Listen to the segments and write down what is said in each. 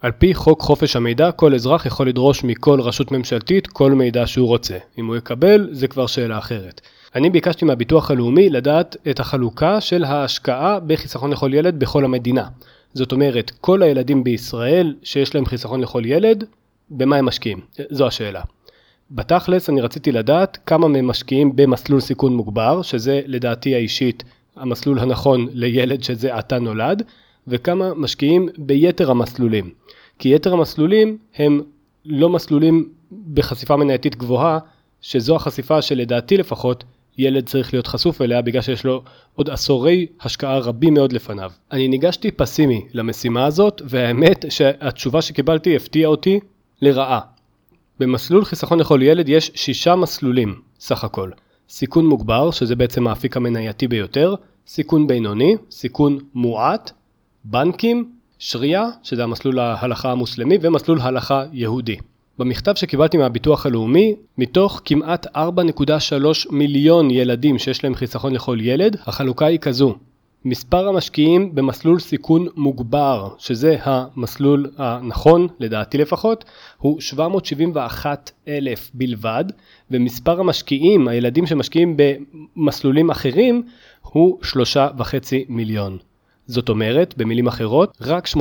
על פי חוק חופש המידע, כל אזרח יכול לדרוש מכל רשות ממשלתית כל מידע שהוא רוצה. אם הוא יקבל, זה כבר שאלה אחרת. אני ביקשתי מהביטוח הלאומי לדעת את החלוקה של ההשקעה בחיסכון לכל ילד בכל המדינה. זאת אומרת, כל הילדים בישראל שיש להם חיסכון לכל ילד, במה הם משקיעים? זו השאלה. בתכלס אני רציתי לדעת כמה מהם משקיעים במסלול סיכון מוגבר, שזה לדעתי האישית המסלול הנכון לילד שזה עתה נולד, וכמה משקיעים ביתר המסלולים. כי יתר המסלולים הם לא מסלולים בחשיפה מנייתית גבוהה, שזו החשיפה שלדעתי לפחות ילד צריך להיות חשוף אליה בגלל שיש לו עוד עשורי השקעה רבים מאוד לפניו. אני ניגשתי פסימי למשימה הזאת, והאמת שהתשובה שקיבלתי הפתיעה אותי לרעה. במסלול חיסכון לכל ילד יש שישה מסלולים סך הכל. סיכון מוגבר, שזה בעצם האפיק המנייתי ביותר, סיכון בינוני, סיכון מועט, בנקים, שריעה, שזה המסלול ההלכה המוסלמי, ומסלול הלכה יהודי. במכתב שקיבלתי מהביטוח הלאומי, מתוך כמעט 4.3 מיליון ילדים שיש להם חיסכון לכל ילד, החלוקה היא כזו. מספר המשקיעים במסלול סיכון מוגבר, שזה המסלול הנכון, לדעתי לפחות, הוא 771 אלף בלבד, ומספר המשקיעים, הילדים שמשקיעים במסלולים אחרים, הוא 3.5 מיליון. זאת אומרת, במילים אחרות, רק 18%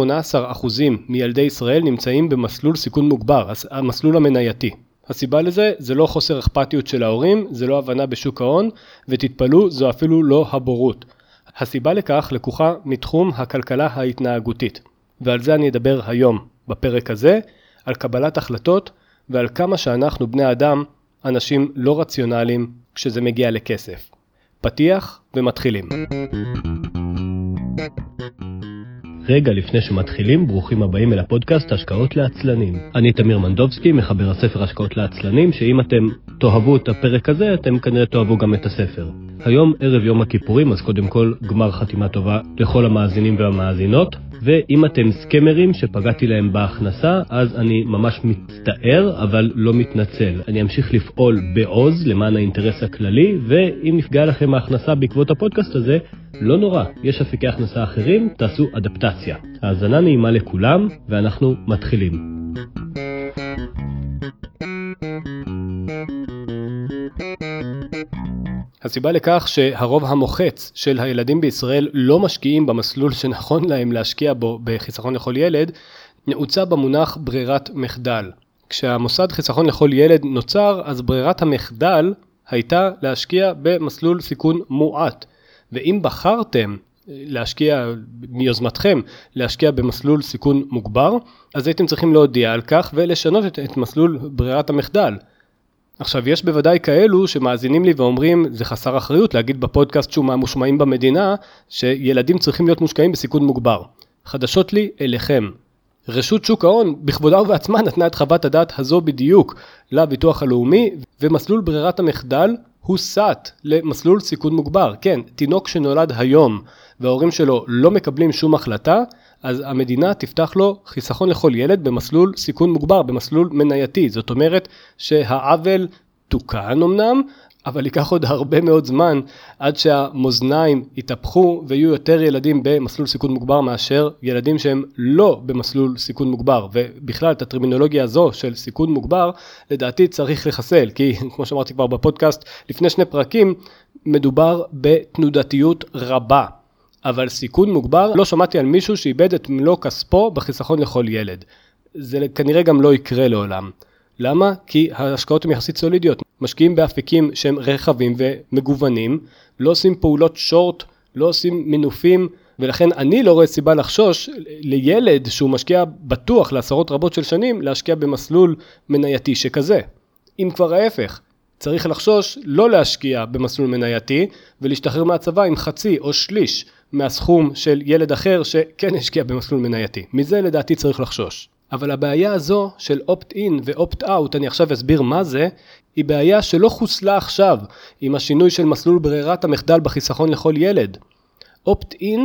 מילדי ישראל נמצאים במסלול סיכון מוגבר, המסלול המנייתי. הסיבה לזה זה לא חוסר אכפתיות של ההורים, זה לא הבנה בשוק ההון, ותתפלאו, זו אפילו לא הבורות. הסיבה לכך לקוחה מתחום הכלכלה ההתנהגותית, ועל זה אני אדבר היום, בפרק הזה, על קבלת החלטות ועל כמה שאנחנו בני אדם אנשים לא רציונליים כשזה מגיע לכסף. פתיח ומתחילים. רגע לפני שמתחילים, ברוכים הבאים אל הפודקאסט השקעות לעצלנים. אני תמיר מנדובסקי, מחבר הספר השקעות לעצלנים, שאם אתם תאהבו את הפרק הזה, אתם כנראה תאהבו גם את הספר. היום ערב יום הכיפורים, אז קודם כל גמר חתימה טובה לכל המאזינים והמאזינות. ואם אתם סקמרים שפגעתי להם בהכנסה, אז אני ממש מצטער, אבל לא מתנצל. אני אמשיך לפעול בעוז למען האינטרס הכללי, ואם נפגעה לכם ההכנסה בעקבות הפודקאסט הזה, לא נורא, יש אפיקי הכנסה אחרים, תעשו אדפטציה. האזנה נעימה לכולם, ואנחנו מתחילים. הסיבה לכך שהרוב המוחץ של הילדים בישראל לא משקיעים במסלול שנכון להם להשקיע בו בחיסכון לכל ילד, נעוצה במונח ברירת מחדל. כשהמוסד חיסכון לכל ילד נוצר, אז ברירת המחדל הייתה להשקיע במסלול סיכון מועט. ואם בחרתם להשקיע מיוזמתכם, להשקיע במסלול סיכון מוגבר, אז הייתם צריכים להודיע על כך ולשנות את, את מסלול ברירת המחדל. עכשיו, יש בוודאי כאלו שמאזינים לי ואומרים, זה חסר אחריות להגיד בפודקאסט שהוא מהמושמעים במדינה, שילדים צריכים להיות מושקעים בסיכון מוגבר. חדשות לי אליכם. רשות שוק ההון בכבודה ובעצמה נתנה את חוות הדעת הזו בדיוק לביטוח הלאומי, ומסלול ברירת המחדל הוסט למסלול סיכון מוגבר. כן, תינוק שנולד היום וההורים שלו לא מקבלים שום החלטה, אז המדינה תפתח לו חיסכון לכל ילד במסלול סיכון מוגבר, במסלול מנייתי. זאת אומרת שהעוול תוקן אמנם, אבל ייקח עוד הרבה מאוד זמן עד שהמאזניים יתהפכו ויהיו יותר ילדים במסלול סיכון מוגבר מאשר ילדים שהם לא במסלול סיכון מוגבר. ובכלל את הטרמינולוגיה הזו של סיכון מוגבר, לדעתי צריך לחסל, כי כמו שאמרתי כבר בפודקאסט לפני שני פרקים, מדובר בתנודתיות רבה. אבל סיכון מוגבר, לא שמעתי על מישהו שאיבד את מלוא כספו בחיסכון לכל ילד. זה כנראה גם לא יקרה לעולם. למה? כי ההשקעות הן יחסית סולידיות. משקיעים באפיקים שהם רחבים ומגוונים, לא עושים פעולות שורט, לא עושים מינופים, ולכן אני לא רואה סיבה לחשוש לילד שהוא משקיע בטוח לעשרות רבות של שנים, להשקיע במסלול מנייתי שכזה. אם כבר ההפך, צריך לחשוש לא להשקיע במסלול מנייתי ולהשתחרר מהצבא עם חצי או שליש מהסכום של ילד אחר שכן השקיע במסלול מנייתי. מזה לדעתי צריך לחשוש. אבל הבעיה הזו של opt-in ו-opt-out, אני עכשיו אסביר מה זה, היא בעיה שלא חוסלה עכשיו עם השינוי של מסלול ברירת המחדל בחיסכון לכל ילד. opt-in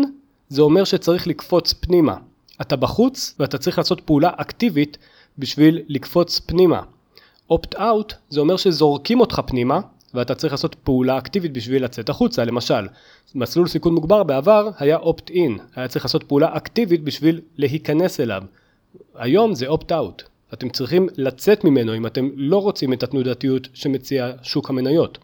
זה אומר שצריך לקפוץ פנימה. אתה בחוץ ואתה צריך לעשות פעולה אקטיבית בשביל לקפוץ פנימה. opt-out זה אומר שזורקים אותך פנימה ואתה צריך לעשות פעולה אקטיבית בשביל לצאת החוצה. למשל, מסלול סיכון מוגבר בעבר היה opt-in, היה צריך לעשות פעולה אקטיבית בשביל להיכנס אליו. היום זה opt-out. אתם צריכים לצאת ממנו אם אתם לא רוצים את התנודתיות שמציע שוק המניות.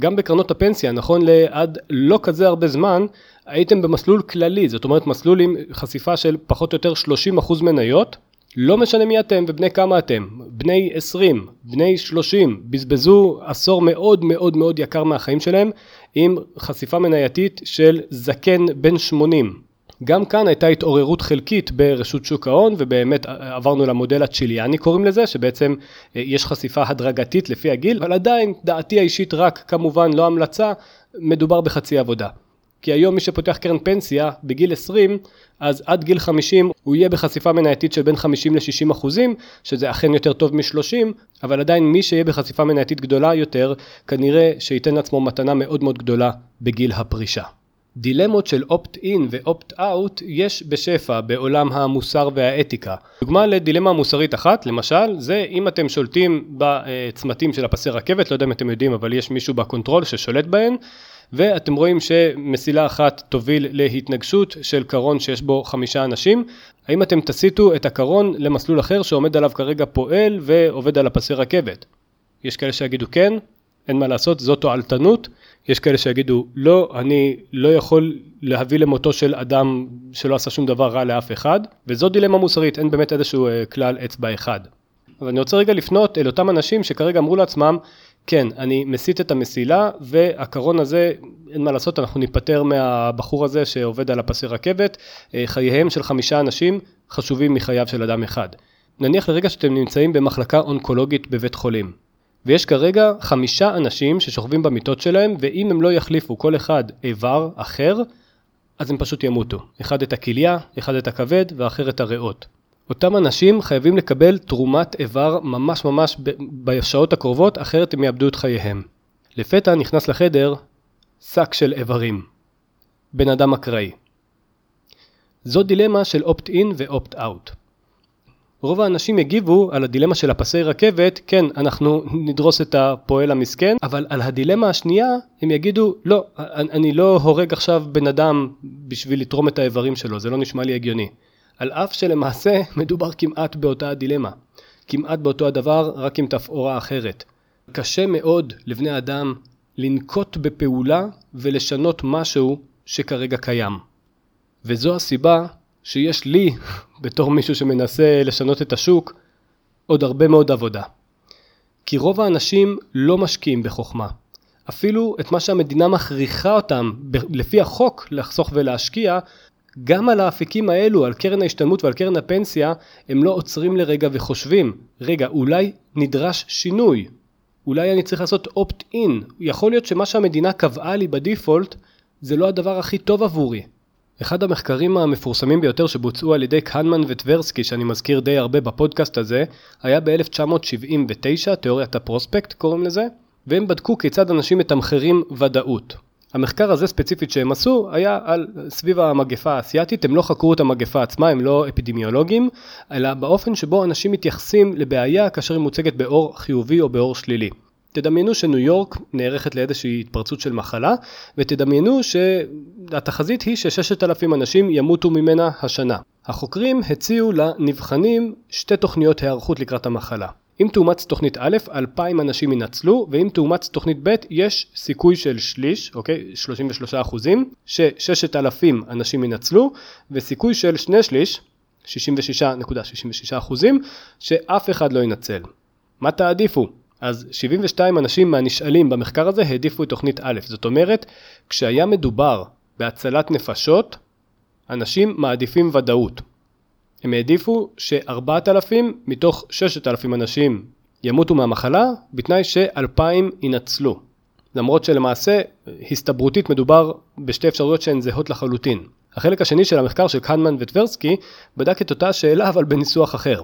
גם בקרנות הפנסיה, נכון לעד לא כזה הרבה זמן, הייתם במסלול כללי, זאת אומרת מסלול עם חשיפה של פחות או יותר 30% מניות, לא משנה מי אתם ובני כמה אתם, בני 20, בני 30, בזבזו עשור מאוד מאוד מאוד יקר מהחיים שלהם עם חשיפה מנייתית של זקן בן 80. גם כאן הייתה התעוררות חלקית ברשות שוק ההון ובאמת עברנו למודל הצ'יליאני קוראים לזה שבעצם אה, יש חשיפה הדרגתית לפי הגיל אבל עדיין דעתי האישית רק כמובן לא המלצה מדובר בחצי עבודה. כי היום מי שפותח קרן פנסיה בגיל 20 אז עד גיל 50 הוא יהיה בחשיפה מנייתית של בין 50 ל-60 אחוזים שזה אכן יותר טוב מ-30 אבל עדיין מי שיהיה בחשיפה מנייתית גדולה יותר כנראה שייתן לעצמו מתנה מאוד מאוד גדולה בגיל הפרישה. דילמות של opt-in ו opt-out יש בשפע בעולם המוסר והאתיקה. דוגמה לדילמה מוסרית אחת, למשל, זה אם אתם שולטים בצמתים של הפסי רכבת, לא יודע אם אתם יודעים, אבל יש מישהו ב control ששולט בהן, ואתם רואים שמסילה אחת תוביל להתנגשות של קרון שיש בו חמישה אנשים, האם אתם תסיטו את הקרון למסלול אחר שעומד עליו כרגע פועל ועובד על הפסי רכבת? יש כאלה שיגידו כן, אין מה לעשות, זו תועלתנות. יש כאלה שיגידו, לא, אני לא יכול להביא למותו של אדם שלא עשה שום דבר רע לאף אחד, וזו דילמה מוסרית, אין באמת איזשהו אה, כלל אצבע אחד. אבל אני רוצה רגע לפנות אל אותם אנשים שכרגע אמרו לעצמם, כן, אני מסיט את המסילה, והקרון הזה, אין מה לעשות, אנחנו ניפטר מהבחור הזה שעובד על הפסי רכבת, אה, חייהם של חמישה אנשים חשובים מחייו של אדם אחד. נניח לרגע שאתם נמצאים במחלקה אונקולוגית בבית חולים. ויש כרגע חמישה אנשים ששוכבים במיטות שלהם, ואם הם לא יחליפו כל אחד איבר אחר, אז הם פשוט ימותו. אחד את הכליה, אחד את הכבד, ואחר את הריאות. אותם אנשים חייבים לקבל תרומת איבר ממש ממש בשעות הקרובות, אחרת הם יאבדו את חייהם. לפתע נכנס לחדר שק של איברים. בן אדם אקראי. זו דילמה של אופט-אין ואופט-אאוט. רוב האנשים יגיבו על הדילמה של הפסי רכבת, כן, אנחנו נדרוס את הפועל המסכן, אבל על הדילמה השנייה הם יגידו, לא, אני לא הורג עכשיו בן אדם בשביל לתרום את האיברים שלו, זה לא נשמע לי הגיוני. על אף שלמעשה מדובר כמעט באותה הדילמה. כמעט באותו הדבר, רק עם תפאורה אחרת. קשה מאוד לבני אדם לנקוט בפעולה ולשנות משהו שכרגע קיים. וזו הסיבה שיש לי, בתור מישהו שמנסה לשנות את השוק, עוד הרבה מאוד עבודה. כי רוב האנשים לא משקיעים בחוכמה. אפילו את מה שהמדינה מכריחה אותם לפי החוק לחסוך ולהשקיע, גם על האפיקים האלו, על קרן ההשתלמות ועל קרן הפנסיה, הם לא עוצרים לרגע וחושבים, רגע, אולי נדרש שינוי, אולי אני צריך לעשות opt-in, יכול להיות שמה שהמדינה קבעה לי בדיפולט זה לא הדבר הכי טוב עבורי. אחד המחקרים המפורסמים ביותר שבוצעו על ידי קהנמן וטברסקי, שאני מזכיר די הרבה בפודקאסט הזה, היה ב-1979, תיאוריית הפרוספקט קוראים לזה, והם בדקו כיצד אנשים מתמחרים ודאות. המחקר הזה ספציפית שהם עשו היה על סביב המגפה האסייתית, הם לא חקרו את המגפה עצמה, הם לא אפידמיולוגים, אלא באופן שבו אנשים מתייחסים לבעיה כאשר היא מוצגת באור חיובי או באור שלילי. תדמיינו שניו יורק נערכת לאיזושהי התפרצות של מחלה, ותדמיינו שהתחזית היא שששת אלפים אנשים ימותו ממנה השנה. החוקרים הציעו לנבחנים שתי תוכניות היערכות לקראת המחלה. אם תאומץ תוכנית א', 2,000 אנשים ינצלו, ואם תאומץ תוכנית ב', יש סיכוי של שליש, אוקיי? 33 אחוזים, ש-6,000 אנשים ינצלו, וסיכוי של שני שליש, 66.66 אחוזים, שאף אחד לא ינצל. מה תעדיפו? אז 72 אנשים מהנשאלים במחקר הזה העדיפו את תוכנית א', זאת אומרת, כשהיה מדובר בהצלת נפשות, אנשים מעדיפים ודאות. הם העדיפו ש-4,000 מתוך 6,000 אנשים ימותו מהמחלה, בתנאי ש-2,000 ינצלו. למרות שלמעשה, הסתברותית מדובר בשתי אפשרויות שהן זהות לחלוטין. החלק השני של המחקר של קהנמן וטברסקי בדק את אותה שאלה אבל בניסוח אחר.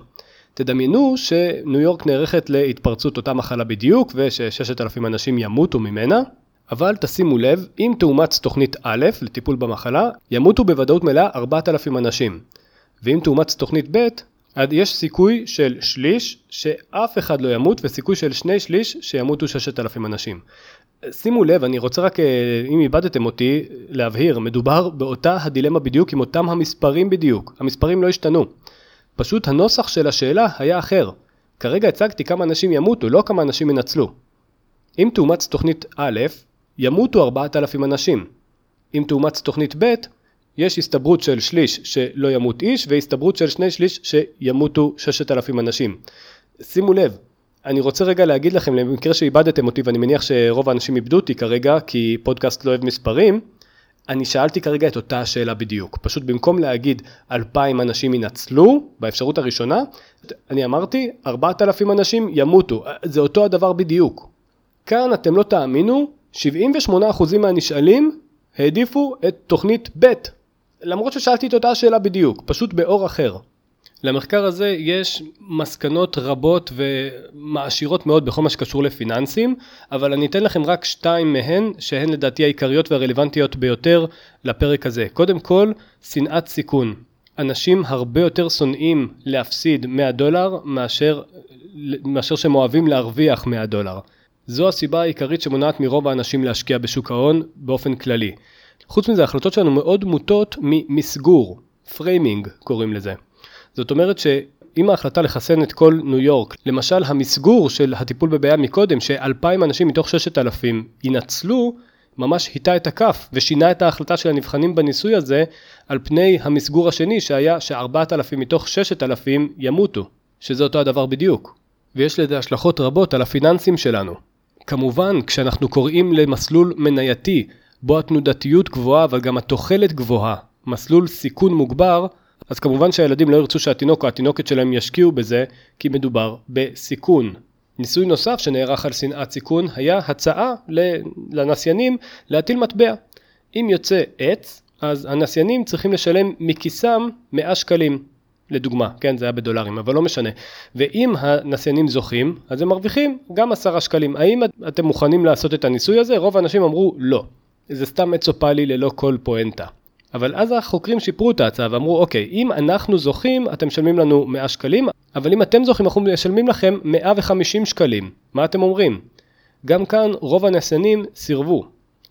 תדמיינו שניו יורק נערכת להתפרצות אותה מחלה בדיוק וש-6,000 אנשים ימותו ממנה, אבל תשימו לב, אם תאומץ תוכנית א' לטיפול במחלה, ימותו בוודאות מלאה 4,000 אנשים. ואם תאומץ תוכנית ב', אז יש סיכוי של שליש שאף אחד לא ימות וסיכוי של שני שליש שימותו 6,000 אנשים. שימו לב, אני רוצה רק, אה, אם איבדתם אותי, להבהיר, מדובר באותה הדילמה בדיוק עם אותם המספרים בדיוק. המספרים לא השתנו. פשוט הנוסח של השאלה היה אחר. כרגע הצגתי כמה אנשים ימותו, לא כמה אנשים ינצלו. אם תאומץ תוכנית א', ימותו 4,000 אנשים. אם תאומץ תוכנית ב', יש הסתברות של שליש שלא ימות איש, והסתברות של שני שליש שימותו 6,000 אנשים. שימו לב, אני רוצה רגע להגיד לכם, למקרה שאיבדתם אותי, ואני מניח שרוב האנשים איבדו אותי כרגע, כי פודקאסט לא אוהב מספרים, אני שאלתי כרגע את אותה השאלה בדיוק. פשוט במקום להגיד 2,000 אנשים ינצלו, באפשרות הראשונה, אני אמרתי 4,000 אנשים ימותו. זה אותו הדבר בדיוק. כאן אתם לא תאמינו, 78% מהנשאלים העדיפו את תוכנית ב', למרות ששאלתי את אותה השאלה בדיוק, פשוט באור אחר. למחקר הזה יש מסקנות רבות ומעשירות מאוד בכל מה שקשור לפיננסים, אבל אני אתן לכם רק שתיים מהן, שהן לדעתי העיקריות והרלוונטיות ביותר לפרק הזה. קודם כל, שנאת סיכון. אנשים הרבה יותר שונאים להפסיד 100 דולר מאשר, מאשר שהם אוהבים להרוויח 100 דולר. זו הסיבה העיקרית שמונעת מרוב האנשים להשקיע בשוק ההון באופן כללי. חוץ מזה, ההחלטות שלנו מאוד מוטות ממסגור, framing קוראים לזה. זאת אומרת שאם ההחלטה לחסן את כל ניו יורק, למשל המסגור של הטיפול בבעיה מקודם, שאלפיים אנשים מתוך ששת אלפים ינצלו, ממש היטה את הכף ושינה את ההחלטה של הנבחנים בניסוי הזה על פני המסגור השני שהיה שארבעת אלפים מתוך ששת אלפים ימותו, שזה אותו הדבר בדיוק. ויש לזה השלכות רבות על הפיננסים שלנו. כמובן, כשאנחנו קוראים למסלול מנייתי, בו התנודתיות גבוהה אבל גם התוחלת גבוהה, מסלול סיכון מוגבר, אז כמובן שהילדים לא ירצו שהתינוק או התינוקת שלהם ישקיעו בזה, כי מדובר בסיכון. ניסוי נוסף שנערך על שנאת סיכון היה הצעה לנסיינים להטיל מטבע. אם יוצא עץ, אז הנסיינים צריכים לשלם מכיסם 100 שקלים. לדוגמה, כן, זה היה בדולרים, אבל לא משנה. ואם הנסיינים זוכים, אז הם מרוויחים גם 10 שקלים. האם אתם מוכנים לעשות את הניסוי הזה? רוב האנשים אמרו לא. זה סתם אצופלי ללא כל פואנטה. אבל אז החוקרים שיפרו את ההצעה ואמרו אוקיי אם אנחנו זוכים אתם משלמים לנו 100 שקלים אבל אם אתם זוכים אנחנו משלמים לכם 150 שקלים מה אתם אומרים? גם כאן רוב הנסיינים סירבו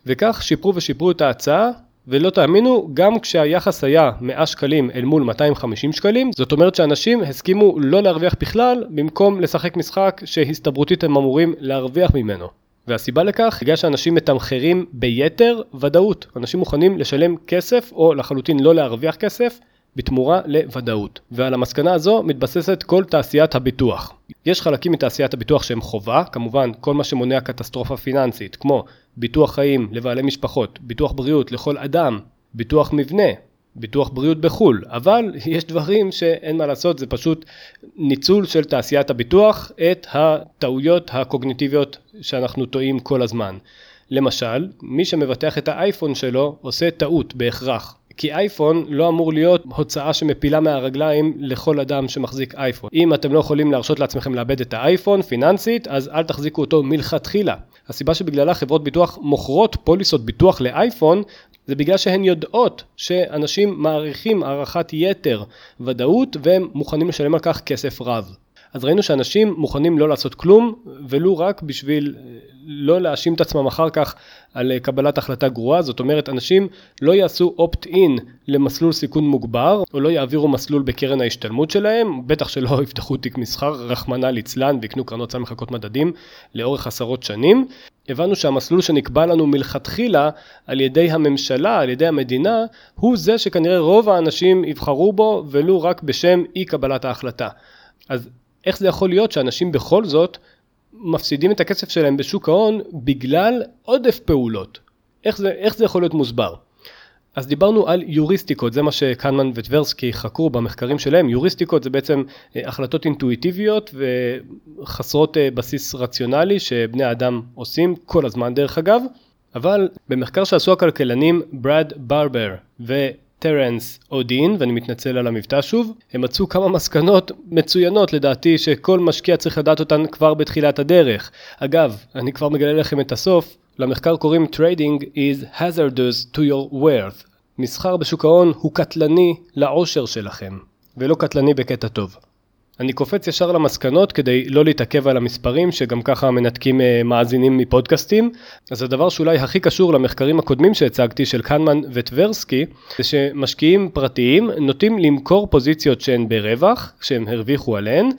וכך שיפרו ושיפרו את ההצעה ולא תאמינו גם כשהיחס היה 100 שקלים אל מול 250 שקלים זאת אומרת שאנשים הסכימו לא להרוויח בכלל במקום לשחק משחק שהסתברותית הם אמורים להרוויח ממנו והסיבה לכך, בגלל שאנשים מתמחרים ביתר ודאות. אנשים מוכנים לשלם כסף או לחלוטין לא להרוויח כסף בתמורה לוודאות. ועל המסקנה הזו מתבססת כל תעשיית הביטוח. יש חלקים מתעשיית הביטוח שהם חובה, כמובן כל מה שמונע קטסטרופה פיננסית, כמו ביטוח חיים לבעלי משפחות, ביטוח בריאות לכל אדם, ביטוח מבנה, ביטוח בריאות בחו"ל, אבל יש דברים שאין מה לעשות, זה פשוט ניצול של תעשיית הביטוח את הטעויות הקוגניטיביות שאנחנו טועים כל הזמן. למשל, מי שמבטח את האייפון שלו עושה טעות בהכרח. כי אייפון לא אמור להיות הוצאה שמפילה מהרגליים לכל אדם שמחזיק אייפון. אם אתם לא יכולים להרשות לעצמכם לאבד את האייפון פיננסית, אז אל תחזיקו אותו מלכתחילה. הסיבה שבגללה חברות ביטוח מוכרות פוליסות ביטוח לאייפון זה בגלל שהן יודעות שאנשים מעריכים הערכת יתר ודאות והם מוכנים לשלם על כך כסף רב. אז ראינו שאנשים מוכנים לא לעשות כלום ולו רק בשביל אה, לא להאשים את עצמם אחר כך על אה, קבלת החלטה גרועה זאת אומרת אנשים לא יעשו אין למסלול סיכון מוגבר או לא יעבירו מסלול בקרן ההשתלמות שלהם בטח שלא יפתחו תיק מסחר רחמנא ליצלן ויקנו קרנות סל מחלקות מדדים לאורך עשרות שנים הבנו שהמסלול שנקבע לנו מלכתחילה על ידי הממשלה, על ידי המדינה, הוא זה שכנראה רוב האנשים יבחרו בו ולו רק בשם אי קבלת ההחלטה. אז איך זה יכול להיות שאנשים בכל זאת מפסידים את הכסף שלהם בשוק ההון בגלל עודף פעולות? איך זה, איך זה יכול להיות מוסבר? אז דיברנו על יוריסטיקות, זה מה שקנמן וטברסקי חקרו במחקרים שלהם, יוריסטיקות זה בעצם אה, החלטות אינטואיטיביות וחסרות אה, בסיס רציונלי שבני האדם עושים כל הזמן דרך אגב, אבל במחקר שעשו הכלכלנים ברד ברבר וטרנס אודין, ואני מתנצל על המבטא שוב, הם מצאו כמה מסקנות מצוינות לדעתי שכל משקיע צריך לדעת אותן כבר בתחילת הדרך. אגב, אני כבר מגלה לכם את הסוף, למחקר קוראים Trading is hazardous to your worth. מסחר בשוק ההון הוא קטלני לעושר שלכם, ולא קטלני בקטע טוב. אני קופץ ישר למסקנות כדי לא להתעכב על המספרים שגם ככה מנתקים אה, מאזינים מפודקאסטים. אז הדבר שאולי הכי קשור למחקרים הקודמים שהצגתי של קנמן וטברסקי זה שמשקיעים פרטיים נוטים למכור פוזיציות שהן ברווח, שהם הרוויחו עליהן,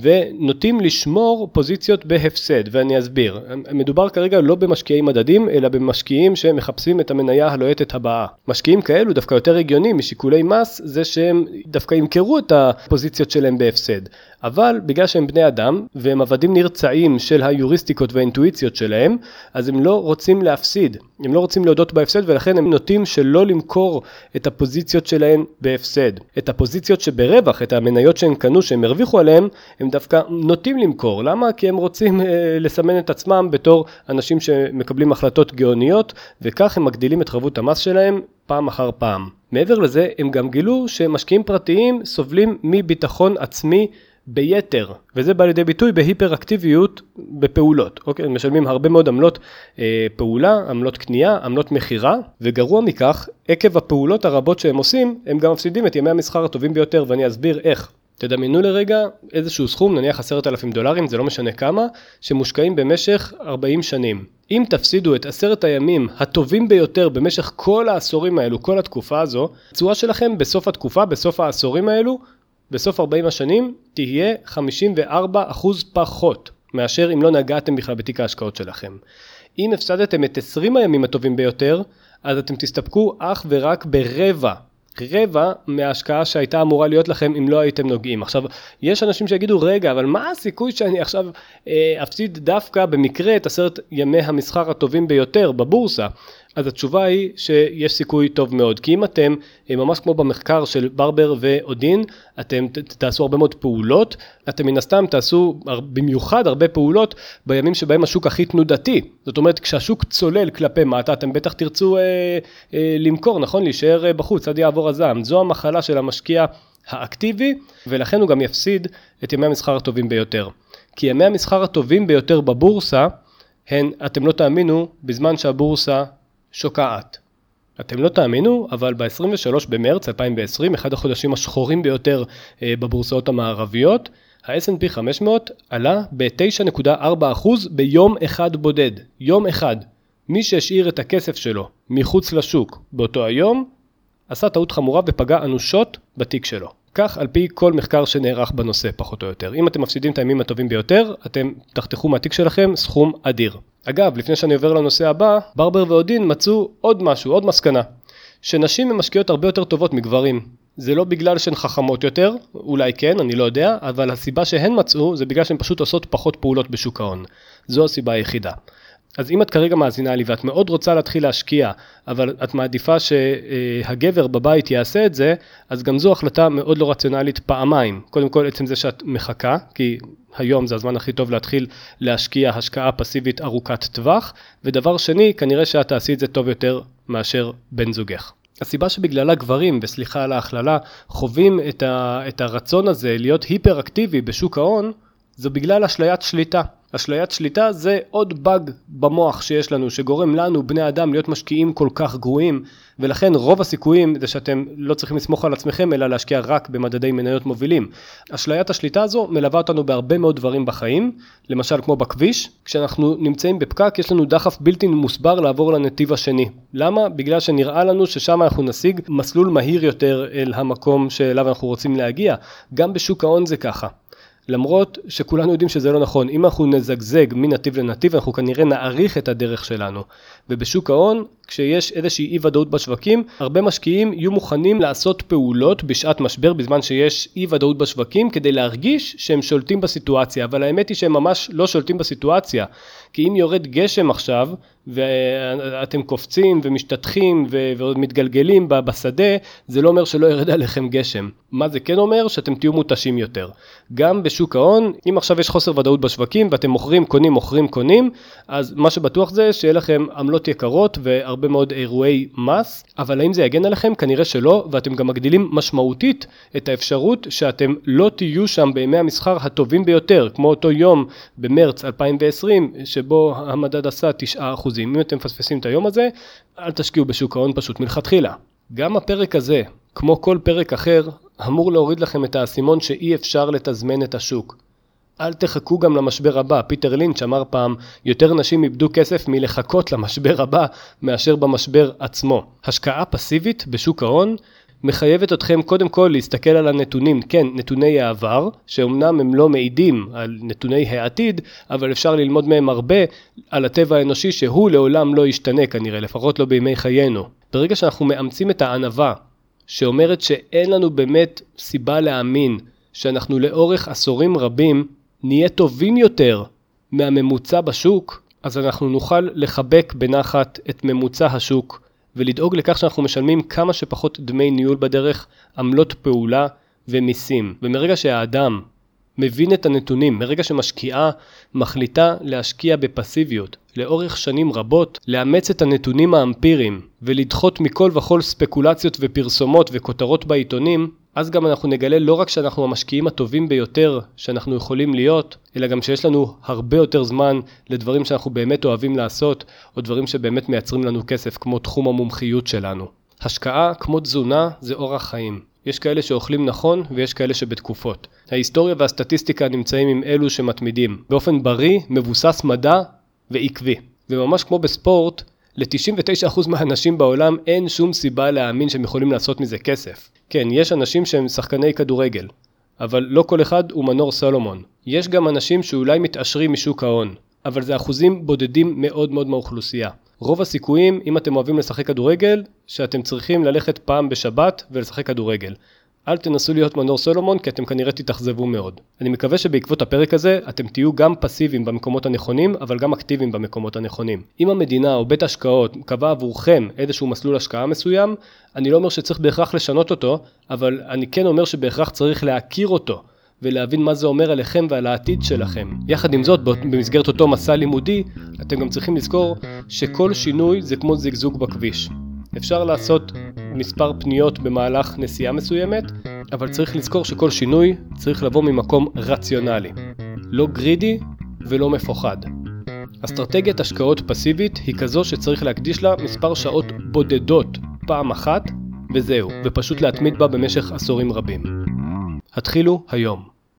ונוטים לשמור פוזיציות בהפסד, ואני אסביר. מדובר כרגע לא במשקיעי מדדים, אלא במשקיעים שמחפשים את המניה הלוהטת הבאה. משקיעים כאלו דווקא יותר הגיוני משיקולי מס, זה שהם דווקא ימכרו את הפוזיציות שלהם בהפסד. אבל בגלל שהם בני אדם, והם עבדים נרצעים של היוריסטיקות והאינטואיציות שלהם, אז הם לא רוצים להפסיד, הם לא רוצים להודות בהפסד, ולכן הם נוטים שלא למכור את הפוזיציות שלהם בהפסד. את הפוזיציות שברווח, את המניות שהם קנו, שהם הרוויחו עליהם, הם דווקא נוטים למכור. למה? כי הם רוצים אה, לסמן את עצמם בתור אנשים שמקבלים החלטות גאוניות, וכך הם מגדילים את חבות המס שלהם פעם אחר פעם. מעבר לזה, הם גם גילו שמשקיעים פרטיים סובלים מביטחון עצמי ביתר, וזה בא לידי ביטוי בהיפראקטיביות בפעולות, אוקיי? משלמים הרבה מאוד עמלות אה, פעולה, עמלות קנייה, עמלות מכירה, וגרוע מכך, עקב הפעולות הרבות שהם עושים, הם גם מפסידים את ימי המסחר הטובים ביותר, ואני אסביר איך. תדמיינו לרגע איזשהו סכום, נניח עשרת אלפים דולרים, זה לא משנה כמה, שמושקעים במשך 40 שנים. אם תפסידו את עשרת הימים הטובים ביותר במשך כל העשורים האלו, כל התקופה הזו, התשואה שלכם בסוף התקופה, בסוף העשורים האלו, בסוף 40 השנים, תהיה 54% פחות מאשר אם לא נגעתם בכלל בתיק ההשקעות שלכם. אם הפסדתם את 20 הימים הטובים ביותר, אז אתם תסתפקו אך ורק ברבע רבע מההשקעה שהייתה אמורה להיות לכם אם לא הייתם נוגעים. עכשיו, יש אנשים שיגידו, רגע, אבל מה הסיכוי שאני עכשיו אה, אפסיד דווקא במקרה את עשרת ימי המסחר הטובים ביותר בבורסה? אז התשובה היא שיש סיכוי טוב מאוד, כי אם אתם, אה, ממש כמו במחקר של ברבר ואודין, אתם תעשו הרבה מאוד פעולות, אתם מן הסתם תעשו במיוחד הרבה פעולות בימים שבהם השוק הכי תנודתי. זאת אומרת, כשהשוק צולל כלפי מטה, אתם בטח תרצו אה, אה, למכור, נכון? להישאר אה, בחוץ עד יעבור הזעם. זו המחלה של המשקיע האקטיבי, ולכן הוא גם יפסיד את ימי המסחר הטובים ביותר. כי ימי המסחר הטובים ביותר בבורסה, הן, אתם לא תאמינו, בזמן שהבורסה שוקעת. אתם לא תאמינו, אבל ב-23 במרץ 2020, אחד החודשים השחורים ביותר אה, בבורסאות המערביות, ה-S&P 500 עלה ב-9.4% ביום אחד בודד. יום אחד. מי שהשאיר את הכסף שלו מחוץ לשוק באותו היום, עשה טעות חמורה ופגע אנושות בתיק שלו. כך על פי כל מחקר שנערך בנושא פחות או יותר. אם אתם מפסידים את הימים הטובים ביותר, אתם תחתכו מהתיק שלכם סכום אדיר. אגב, לפני שאני עובר לנושא הבא, ברבר ואודין מצאו עוד משהו, עוד מסקנה. שנשים הן משקיעות הרבה יותר טובות מגברים. זה לא בגלל שהן חכמות יותר, אולי כן, אני לא יודע, אבל הסיבה שהן מצאו זה בגלל שהן פשוט עושות פחות פעולות בשוק ההון. זו הסיבה היחידה. אז אם את כרגע מאזינה לי ואת מאוד רוצה להתחיל להשקיע, אבל את מעדיפה שהגבר בבית יעשה את זה, אז גם זו החלטה מאוד לא רציונלית פעמיים. קודם כל עצם זה שאת מחכה, כי היום זה הזמן הכי טוב להתחיל להשקיע השקעה פסיבית ארוכת טווח, ודבר שני, כנראה שאת תעשי את זה טוב יותר מאשר בן זוגך. הסיבה שבגללה גברים, וסליחה על ההכללה, חווים את, ה, את הרצון הזה להיות היפר-אקטיבי בשוק ההון, זו בגלל אשליית שליטה. אשליית שליטה זה עוד באג במוח שיש לנו, שגורם לנו, בני אדם, להיות משקיעים כל כך גרועים, ולכן רוב הסיכויים זה שאתם לא צריכים לסמוך על עצמכם, אלא להשקיע רק במדדי מניות מובילים. אשליית השליטה הזו מלווה אותנו בהרבה מאוד דברים בחיים, למשל כמו בכביש, כשאנחנו נמצאים בפקק יש לנו דחף בלתי מוסבר לעבור לנתיב השני. למה? בגלל שנראה לנו ששם אנחנו נשיג מסלול מהיר יותר אל המקום שאליו אנחנו רוצים להגיע. גם בשוק ההון זה ככה. למרות שכולנו יודעים שזה לא נכון. אם אנחנו נזגזג מנתיב לנתיב, אנחנו כנראה נאריך את הדרך שלנו. ובשוק ההון, כשיש איזושהי אי ודאות בשווקים, הרבה משקיעים יהיו מוכנים לעשות פעולות בשעת משבר, בזמן שיש אי ודאות בשווקים, כדי להרגיש שהם שולטים בסיטואציה. אבל האמת היא שהם ממש לא שולטים בסיטואציה. כי אם יורד גשם עכשיו, ואתם קופצים ומשתטחים ועוד מתגלגלים בשדה, זה לא אומר שלא ירד עליכם גשם. מה זה כן אומר? שאתם תהיו מותשים יותר. גם בשוק ההון, אם עכשיו יש חוסר ודאות בשווקים ואתם מוכרים, קונים, מוכרים, קונים, אז מה שבטוח זה שיהיה לכם עמלות יקרות והרבה מאוד אירועי מס, אבל האם זה יגן עליכם? כנראה שלא, ואתם גם מגדילים משמעותית את האפשרות שאתם לא תהיו שם בימי המסחר הטובים ביותר, כמו אותו יום במרץ 2020, שבו המדד עשה 9%. אם אתם מפספסים את היום הזה, אל תשקיעו בשוק ההון פשוט מלכתחילה. גם הפרק הזה, כמו כל פרק אחר, אמור להוריד לכם את האסימון שאי אפשר לתזמן את השוק. אל תחכו גם למשבר הבא. פיטר לינץ' אמר פעם, יותר נשים איבדו כסף מלחכות למשבר הבא מאשר במשבר עצמו. השקעה פסיבית בשוק ההון מחייבת אתכם קודם כל להסתכל על הנתונים, כן, נתוני העבר, שאומנם הם לא מעידים על נתוני העתיד, אבל אפשר ללמוד מהם הרבה על הטבע האנושי שהוא לעולם לא ישתנה כנראה, לפחות לא בימי חיינו. ברגע שאנחנו מאמצים את הענווה, שאומרת שאין לנו באמת סיבה להאמין שאנחנו לאורך עשורים רבים נהיה טובים יותר מהממוצע בשוק, אז אנחנו נוכל לחבק בנחת את ממוצע השוק ולדאוג לכך שאנחנו משלמים כמה שפחות דמי ניהול בדרך, עמלות פעולה ומיסים. ומרגע שהאדם מבין את הנתונים, מרגע שמשקיעה מחליטה להשקיע בפסיביות לאורך שנים רבות, לאמץ את הנתונים האמפיריים ולדחות מכל וכול ספקולציות ופרסומות וכותרות בעיתונים, אז גם אנחנו נגלה לא רק שאנחנו המשקיעים הטובים ביותר שאנחנו יכולים להיות, אלא גם שיש לנו הרבה יותר זמן לדברים שאנחנו באמת אוהבים לעשות, או דברים שבאמת מייצרים לנו כסף, כמו תחום המומחיות שלנו. השקעה, כמו תזונה, זה אורח חיים. יש כאלה שאוכלים נכון ויש כאלה שבתקופות. ההיסטוריה והסטטיסטיקה נמצאים עם אלו שמתמידים, באופן בריא, מבוסס מדע ועקבי. וממש כמו בספורט, ל-99% מהאנשים בעולם אין שום סיבה להאמין שהם יכולים לעשות מזה כסף. כן, יש אנשים שהם שחקני כדורגל, אבל לא כל אחד הוא מנור סולומון. יש גם אנשים שאולי מתעשרים משוק ההון, אבל זה אחוזים בודדים מאוד מאוד מהאוכלוסייה. רוב הסיכויים, אם אתם אוהבים לשחק כדורגל, שאתם צריכים ללכת פעם בשבת ולשחק כדורגל. אל תנסו להיות מנור סולומון כי אתם כנראה תתאכזבו מאוד. אני מקווה שבעקבות הפרק הזה אתם תהיו גם פסיביים במקומות הנכונים אבל גם אקטיביים במקומות הנכונים. אם המדינה או בית השקעות קבע עבורכם איזשהו מסלול השקעה מסוים, אני לא אומר שצריך בהכרח לשנות אותו, אבל אני כן אומר שבהכרח צריך להכיר אותו. ולהבין מה זה אומר עליכם ועל העתיד שלכם. יחד עם זאת, במסגרת אותו מסע לימודי, אתם גם צריכים לזכור שכל שינוי זה כמו זיגזוג בכביש. אפשר לעשות מספר פניות במהלך נסיעה מסוימת, אבל צריך לזכור שכל שינוי צריך לבוא ממקום רציונלי. לא גרידי ולא מפוחד. אסטרטגיית השקעות פסיבית היא כזו שצריך להקדיש לה מספר שעות בודדות פעם אחת, וזהו, ופשוט להתמיד בה במשך עשורים רבים. התחילו היום.